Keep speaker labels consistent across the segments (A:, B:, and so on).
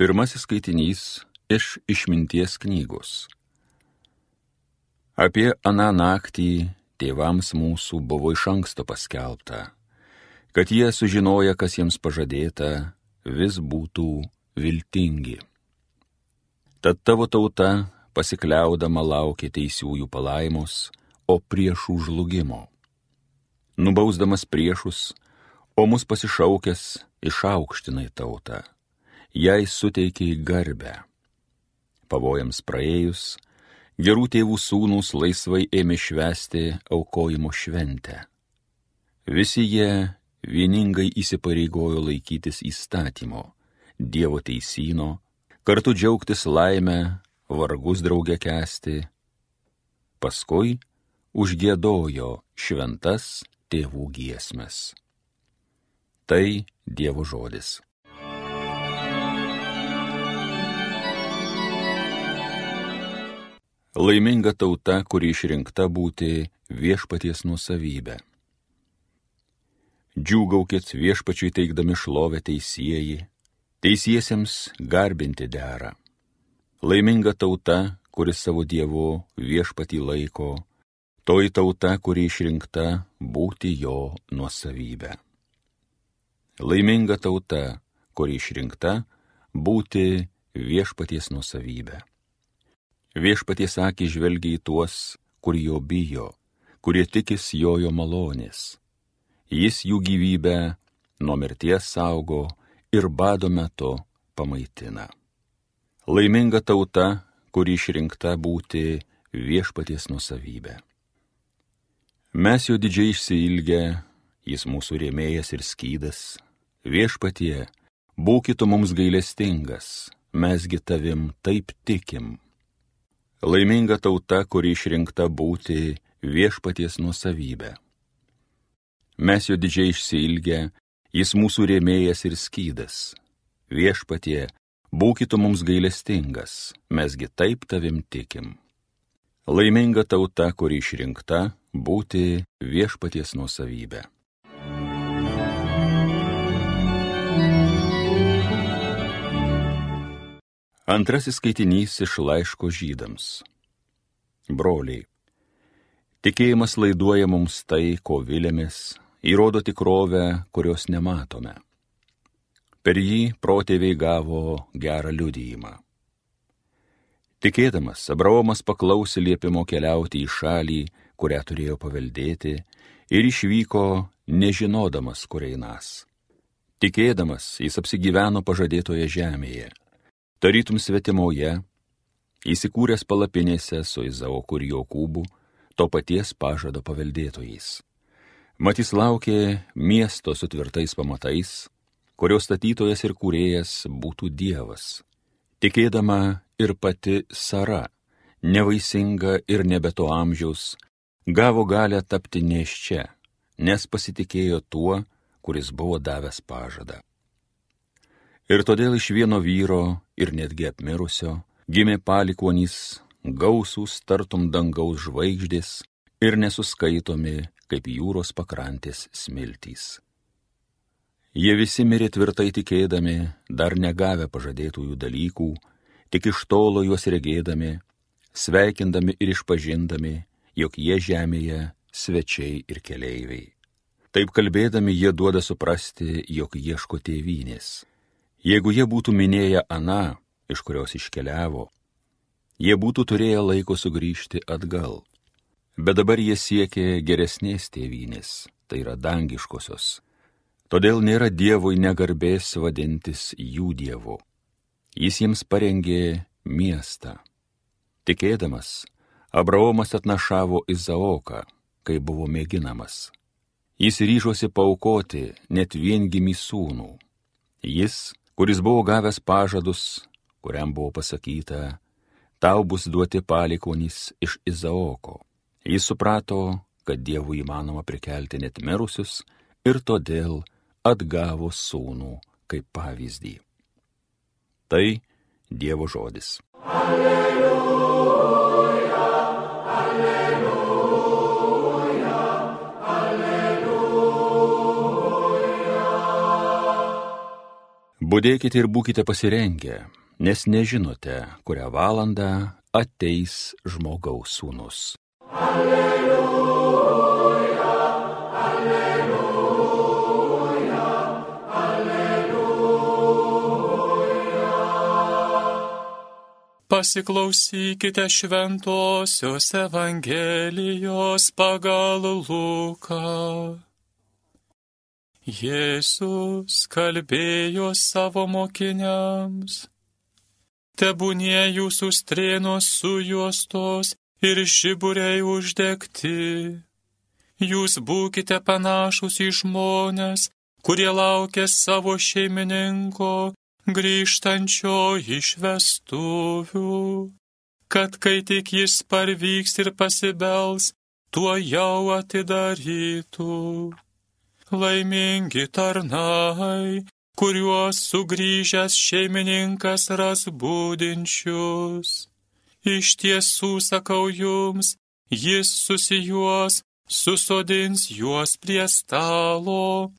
A: Pirmasis skaitinys iš išminties knygos. Apie aną naktį tėvams mūsų buvo iš anksto paskelbta, kad jie sužinoja, kas jiems pažadėta, vis būtų viltingi. Tad tavo tauta pasikliaudama laukia teisiųjų palaimos, o priešų žlugimo. Nubausdamas priešus, o mus pasišaukęs išaukštinai tautą jai suteikiai garbę. Pavojams praėjus, gerų tėvų sūnus laisvai ėmė švesti aukojimo šventę. Visi jie vieningai įsipareigojo laikytis įstatymo, Dievo teisino, kartu džiaugtis laimę, vargus draugę kesti. Paskui užgėdojo šventas tėvų giesmes. Tai Dievo žodis. Laiminga tauta, kuri išrinkta būti viešpaties nusavybė. Džiūgaukit viešpačiui teikdami šlovę teisėjai, teisiesiems garbinti dera. Laiminga tauta, kuris savo dievu viešpatį laiko, toji tauta, kuri išrinkta būti jo nuosavybė. Laiminga tauta, kuri išrinkta būti viešpaties nuosavybė. Viešpaties akį žvelgia į tuos, kur jo bijo, kurie tikis jojo malonės. Jis jų gyvybę nuo mirties saugo ir bado metu pamaitina. Laiminga tauta, kuri išrinkta būti viešpaties nusavybė. Mes jo didžiai išsilgę, jis mūsų rėmėjas ir skydas, viešpatie, būkite mums gailestingas, mesgi tavim taip tikim. Laiminga tauta, kuri išrinkta būti viešpaties nusavybė. Mes jo didžiai išsilgę, jis mūsų rėmėjas ir skydas. Viešpatie, būkite mums gailestingas, mesgi taip tavim tikim. Laiminga tauta, kuri išrinkta būti viešpaties nusavybė. Antrasis skaitinys iš laiško žydams. Broliai, tikėjimas laiduoja mums tai, ko vilėmės, įrodo tikrovę, kurios nematome. Per jį protėviai gavo gerą liudyjimą. Tikėdamas, Abraomas paklausė liepimo keliauti į šalį, kurią turėjo paveldėti, ir išvyko nežinodamas, kur einas. Tikėdamas, jis apsigyveno pažadėtoje žemėje tarytum svetimoje, įsikūręs palapinėse su Izaoku ir Jokūbu, to paties pažado paveldėtojais. Matys laukė miesto su tvirtais pamatais, kurio statytojas ir kūrėjas būtų Dievas. Tikėdama ir pati Sara, nevaisinga ir nebeto amžiaus, gavo galę tapti neščia, nes pasitikėjo tuo, kuris buvo davęs pažadą. Ir todėl iš vieno vyro ir netgi apmirusio gimė palikonys, gausūs tartum dangaus žvaigždės ir nesuskaitomi kaip jūros pakrantės smiltys. Jie visi mirė tvirtai tikėdami, dar negavę pažadėtųjų dalykų, tik iš tolo juos regėdami, sveikindami ir išpažindami, jog jie žemėje svečiai ir keleiviai. Taip kalbėdami jie duoda suprasti, jog ieško tėvynės. Jeigu jie būtų minėję aną, iš kurios iškeliavo, jie būtų turėję laiko sugrįžti atgal. Bet dabar jie siekė geresnės tėvynės, tai yra dangiškosios. Todėl nėra Dievui negarbės vadintis jų Dievu. Jis jiems parengė miestą. Tikėdamas, Abraomas atnašavo Izaoką, kai buvo mėginamas. Jis ryžosi paukoti net viengimį sūnų. Jis kuris buvo gavęs pažadus, kuriam buvo pasakyta, tau bus duoti palikonys iš Izaoko. Jis suprato, kad Dievui įmanoma prikelti net mirusius ir todėl atgavo sūnų kaip pavyzdį. Tai Dievo žodis. Alleluja. Budėkite ir būkite pasirengę, nes nežinote, kurią valandą ateis žmogaus sūnus. Alleluja, alleluja,
B: alleluja. Pasiklausykite šventosios Evangelijos pagal Luką. Jėzus kalbėjo savo mokiniams. Tebūnie jūsų strėnos sujuostos ir žiburiai uždegti. Jūs būkite panašus į žmonės, kurie laukia savo šeimininko grįžtančio iš vestuvių, kad kai tik jis parvyks ir pasibels, tuo jau atidarytų laimingi tarnai, kuriuos sugrįžęs šeimininkas ras būdinčius. Iš tiesų sakau jums, jis susijuos, susodins juos prie stalo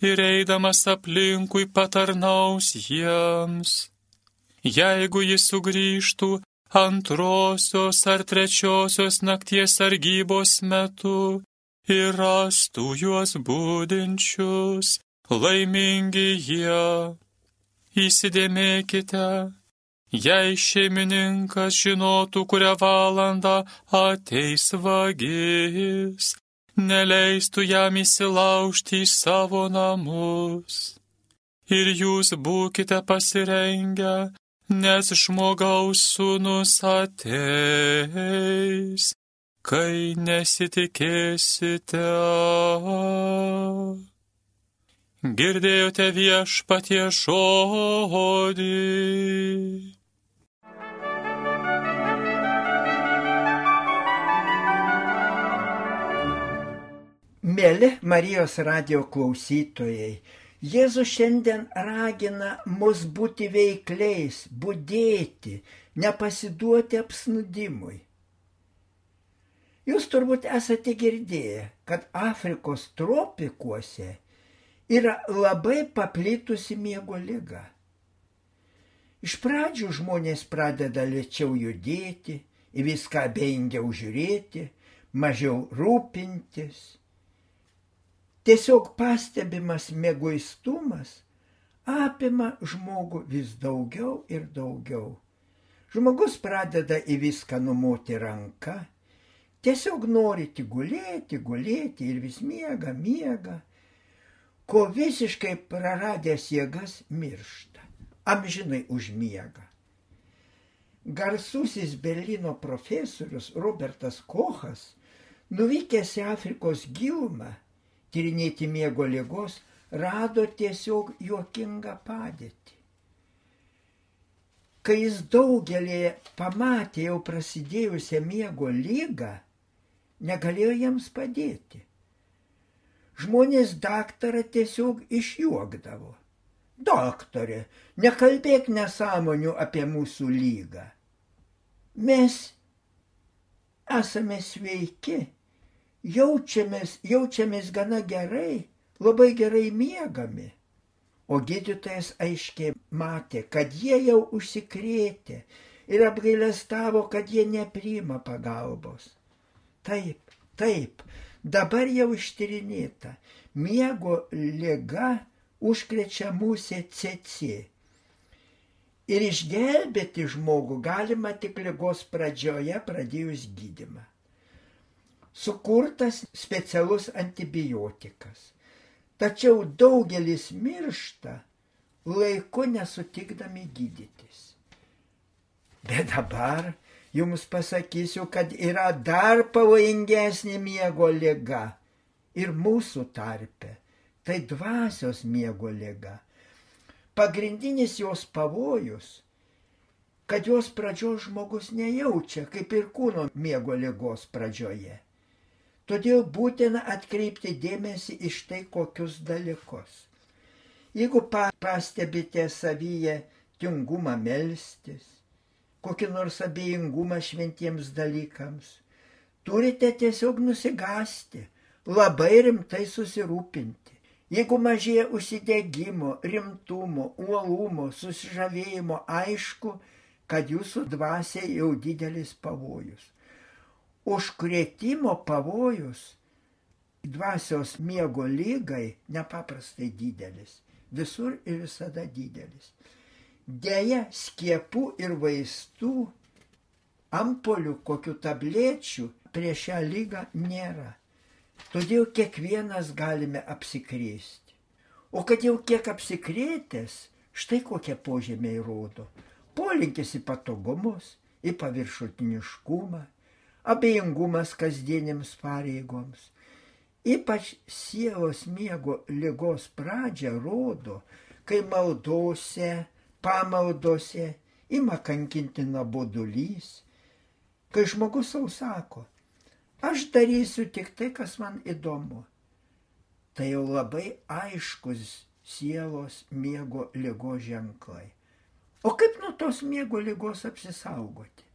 B: ir eidamas aplinkui patarnaus jiems. Jeigu jis sugrįžtų antrosios ar trečiosios nakties sargybos metu, ir rastų juos būdinčius, laimingi jie. Įsidėmėkite, jei šeimininkas žinotų, kurią valandą ateis vagis, neleistų jam įsilaužti į savo namus. Ir jūs būkite pasirengę, nes žmogaus sūnus ateis kai nesitikėsite. Girdėjote viešpatie žodį.
C: Mėly Marijos radio klausytojai, Jėzus šiandien ragina mus būti veikliais, būdėti, nepasiduoti apsnudimui. Jūs turbūt esate girdėję, kad Afrikos tropikuose yra labai paplitusi miego lyga. Iš pradžių žmonės pradeda lėčiau judėti, į viską beingiau žiūrėti, mažiau rūpintis. Tiesiog pastebimas mėgoistumas apima žmogų vis daugiau ir daugiau. Žmogus pradeda į viską numoti ranką, Tiesiog nori tik gulėti, gulėti ir vis miega, miega, ko visiškai praradęs jėgas miršta, amžinai užmiega. Garsusis Berlyno profesorius Robertas Kochas, nuvykęs į Afrikos gilumą, tyrinėti miego lygos, rado tiesiog juokingą padėtį. Kai jis daugelį pamatė jau prasidėjusią miego lygą, negalėjo jiems padėti. Žmonės daktarą tiesiog išjuokdavo. Doktorė, nekalbėk nesąmonių apie mūsų lygą. Mes esame sveiki, jaučiamės, jaučiamės gana gerai, labai gerai miegami. O gydytojas aiškiai matė, kad jie jau užsikrėtė ir apgailestavo, kad jie nepriima pagalbos. Taip, taip, dabar jau ištyrinėta. Miego lyga užkrečia mūsų CC. Ir išgelbėti žmogų galima tik lygos pradžioje pradėjus gydimą. Sukurtas specialus antibiotikas. Tačiau daugelis miršta laiku nesutikdami gydytis. Bet dabar jums pasakysiu, kad yra dar pavojingesnė miego lyga ir mūsų tarpe. Tai dvasios miego lyga. Pagrindinis jos pavojus, kad jos pradžios žmogus nejaučia, kaip ir kūno miego lygos pradžioje. Todėl būtina atkreipti dėmesį iš tai kokius dalykus. Jeigu pastebite savyje tingumą melstis, kokį nors abejingumą šventiems dalykams. Turite tiesiog nusigasti, labai rimtai susirūpinti. Jeigu mažėja užsidėgymo, rimtumo, uolumo, susižavėjimo, aišku, kad jūsų dvasiai jau didelis pavojus. Užkrėtimo pavojus dvasios miego lygai nepaprastai didelis. Visur ir visada didelis. Deja, skiepų ir vaistų, ampolių, kokių tablečių prieš šią lygą nėra. Todėl kiekvienas galime apsikrėsti. O kad jau kiek apsikrėtęs, štai kokie požemiai rodo. Polinkis į patogumus, į paviršutiniškumą, abejingumas kasdienėms pareigoms, Ypač sielos miego lygos pradžią rodo, kai maldose, pamaldose ima kankinti nabodulys, kai žmogus savo sako, aš darysiu tik tai, kas man įdomu. Tai jau labai aiškus sielos miego lygos ženklai. O kaip nuo tos miego lygos apsisaugoti?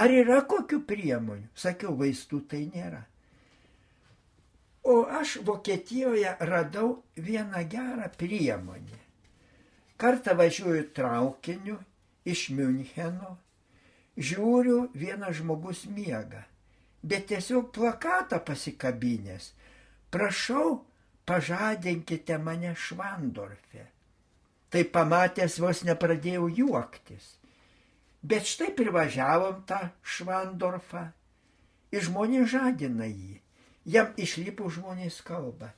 C: Ar yra kokių priemonių? Sakiau, vaistų tai nėra. O aš Vokietijoje radau vieną gerą priemonę. Kartą važiuoju traukiniu iš Müncheno, žiūriu, vienas žmogus miega, bet tiesiog plakatą pasikabinės. Prašau, pažadinkite mane Švandorfe. Tai pamatęs vos nepradėjau juoktis. Bet štai privažiavom tą Švandorfą ir žmonės žadina jį jam išlipo žmonės kalba.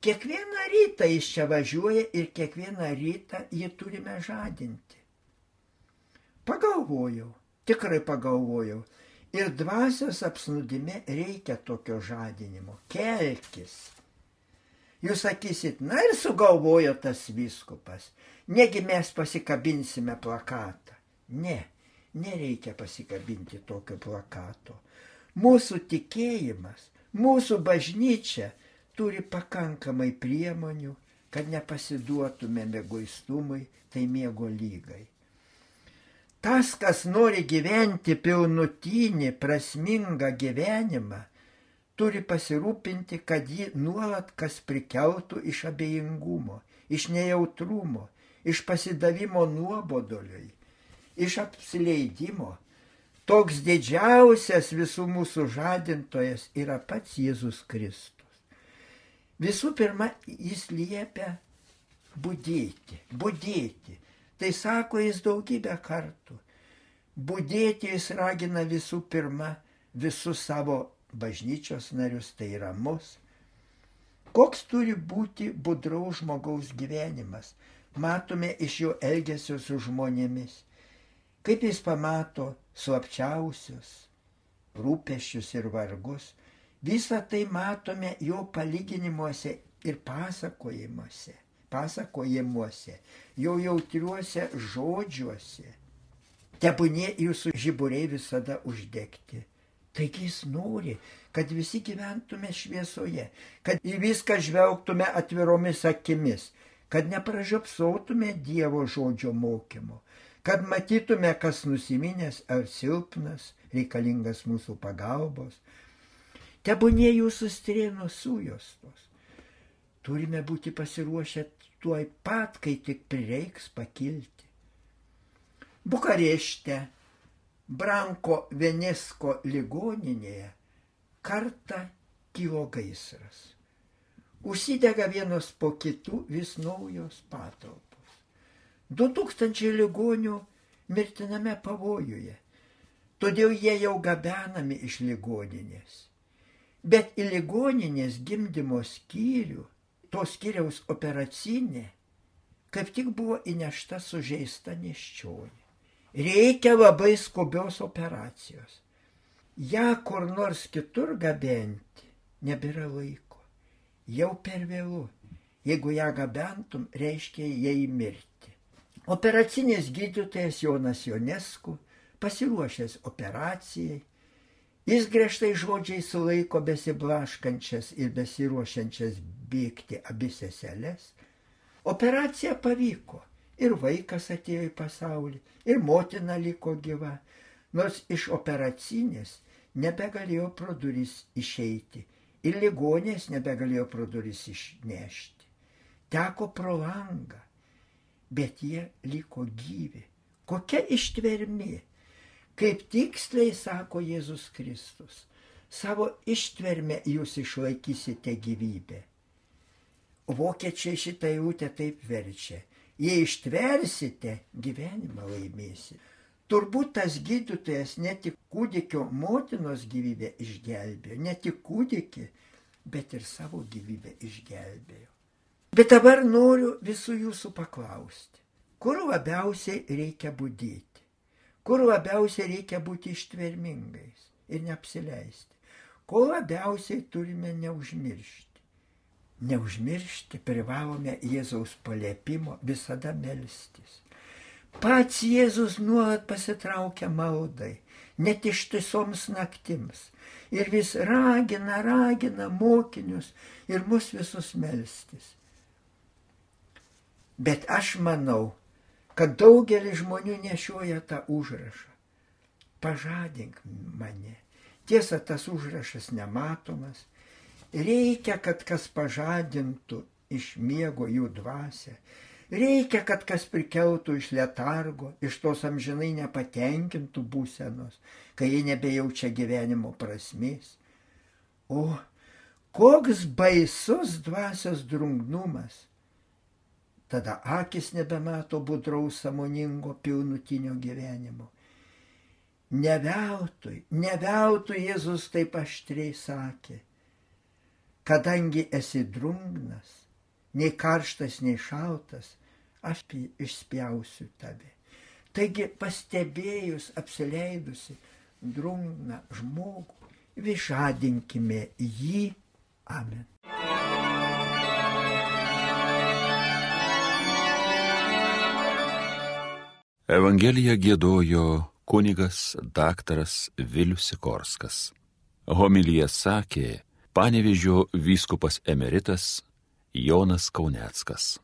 C: Kiekvieną rytą jis čia važiuoja ir kiekvieną rytą jį turime žadinti. Pagalvojau, tikrai pagalvojau. Ir dvasios apsnudime reikia tokio žadinimo. Kelkis. Jūs sakysit, na ir sugalvojo tas viskupas. Negi mes pasikabinsime plakatą. Ne, nereikia pasikabinti tokio plakato. Mūsų tikėjimas Mūsų bažnyčia turi pakankamai priemonių, kad nepasiduotume mėgoistumui, tai miego lygai. Tas, kas nori gyventi pilnutinį, prasmingą gyvenimą, turi pasirūpinti, kad jį nuolat kas prikeltų iš abejingumo, iš nejautrumo, iš pasidavimo nuobodoliui, iš apsileidimo, Toks didžiausias visų mūsų žadintojas yra pats Jėzus Kristus. Visų pirma, jis liepia būdėti, būdėti. Tai sako jis daugybę kartų. Būdėti jis ragina visų pirma visus savo bažnyčios narius, tai yra mus. Koks turi būti budraus žmogaus gyvenimas, matome iš jo elgesio su žmonėmis. Kaip jis pamato slapčiausius rūpeščius ir vargus, visą tai matome jo palyginimuose ir pasakojimuose, pasakojimuose, jo jautriuose žodžiuose. Tebūnė jūsų žiburiai visada uždegti. Taigi jis nori, kad visi gyventume šviesoje, kad į viską žvelgtume atviromis akimis, kad nepražiopsautume Dievo žodžio mokymo, kad matytume, kas nusiminęs ar silpnas, reikalingas mūsų pagalbos. Tebūnė jūsų strėnos sujostos. Turime būti pasiruošę tuoj pat, kai tik prireiks pakilti. Bukarešte, Branko Venesko ligoninėje kartą kilo gaisras. Užsidega vienos po kitų vis naujos patalpos. 2000 ligonių mirtiname pavojuje. Todėl jie jau gabenami iš ligoninės. Bet į ligoninės gimdymo skyrių, to skyriaus operacinė, kaip tik buvo įnešta sužeista neščionė. Reikia labai skubios operacijos. Ja kur nors kitur gabenti nebėra laiko. Jau per vėlų. Jeigu ją gabentum, reiškia jai mirti. Operacinės gydytojas Jonas Jonesku, pasiruošęs operacijai, jis griežtai žodžiai sulaiko besiblaškančias ir besiruošiančias bėgti abi seseles. Operacija pavyko ir vaikas atėjo į pasaulį, ir motina liko gyva, nors iš operacinės nebegalėjo pro duris išeiti ir ligonės nebegalėjo pro duris išnešti. teko pro langą, bet jie liko gyvi. Kokia ištvermė, kaip tiksliai sako Jėzus Kristus, savo ištvermę jūs išlaikysite gyvybę. Vokiečiai šitą eilutę taip verčia. Jei ištversite, gyvenimą laimėsite. Turbūt tas gydytojas ne tik kūdikio motinos gyvybę išgelbėjo, ne tik kūdikį, bet ir savo gyvybę išgelbėjo. Bet dabar noriu visų jūsų paklausti, kur labiausiai reikia būdėti, kur labiausiai reikia būti ištvermingais ir neapsileisti, ko labiausiai turime neužmiršti. Neužmiršti privalome Jėzaus paliepimo visada melstis. Pats Jėzus nuolat pasitraukia maldai, net ištisoms naktims. Ir vis ragina, ragina mokinius ir mus visus melstis. Bet aš manau, kad daugelis žmonių nešioja tą užrašą. Pažadink mane. Tiesa, tas užrašas nematomas, Reikia, kad kas pažadintų iš miego jų dvasę. Reikia, kad kas prikeltų iš letargo, iš tos amžinai nepatenkintų būsenos, kai jie nebejaučia gyvenimo prasmės. O koks baisus dvasios drungnumas. Tada akis nebemato budraus samoningo pilnutinio gyvenimo. Neveltui, neveltui Jėzus taip aštriai sakė kadangi esi drungnas, nei karštas, nei šaltas, aš išspjausiu tave. Taigi pastebėjus apsileidusi drungną žmogų, višadinkime jį. Amen.
A: Evangeliją gėdojo kunigas daktaras Vilius Sikorskas. Homilyje sakė Panevežio vyskupas emeritas Jonas Kauneckas.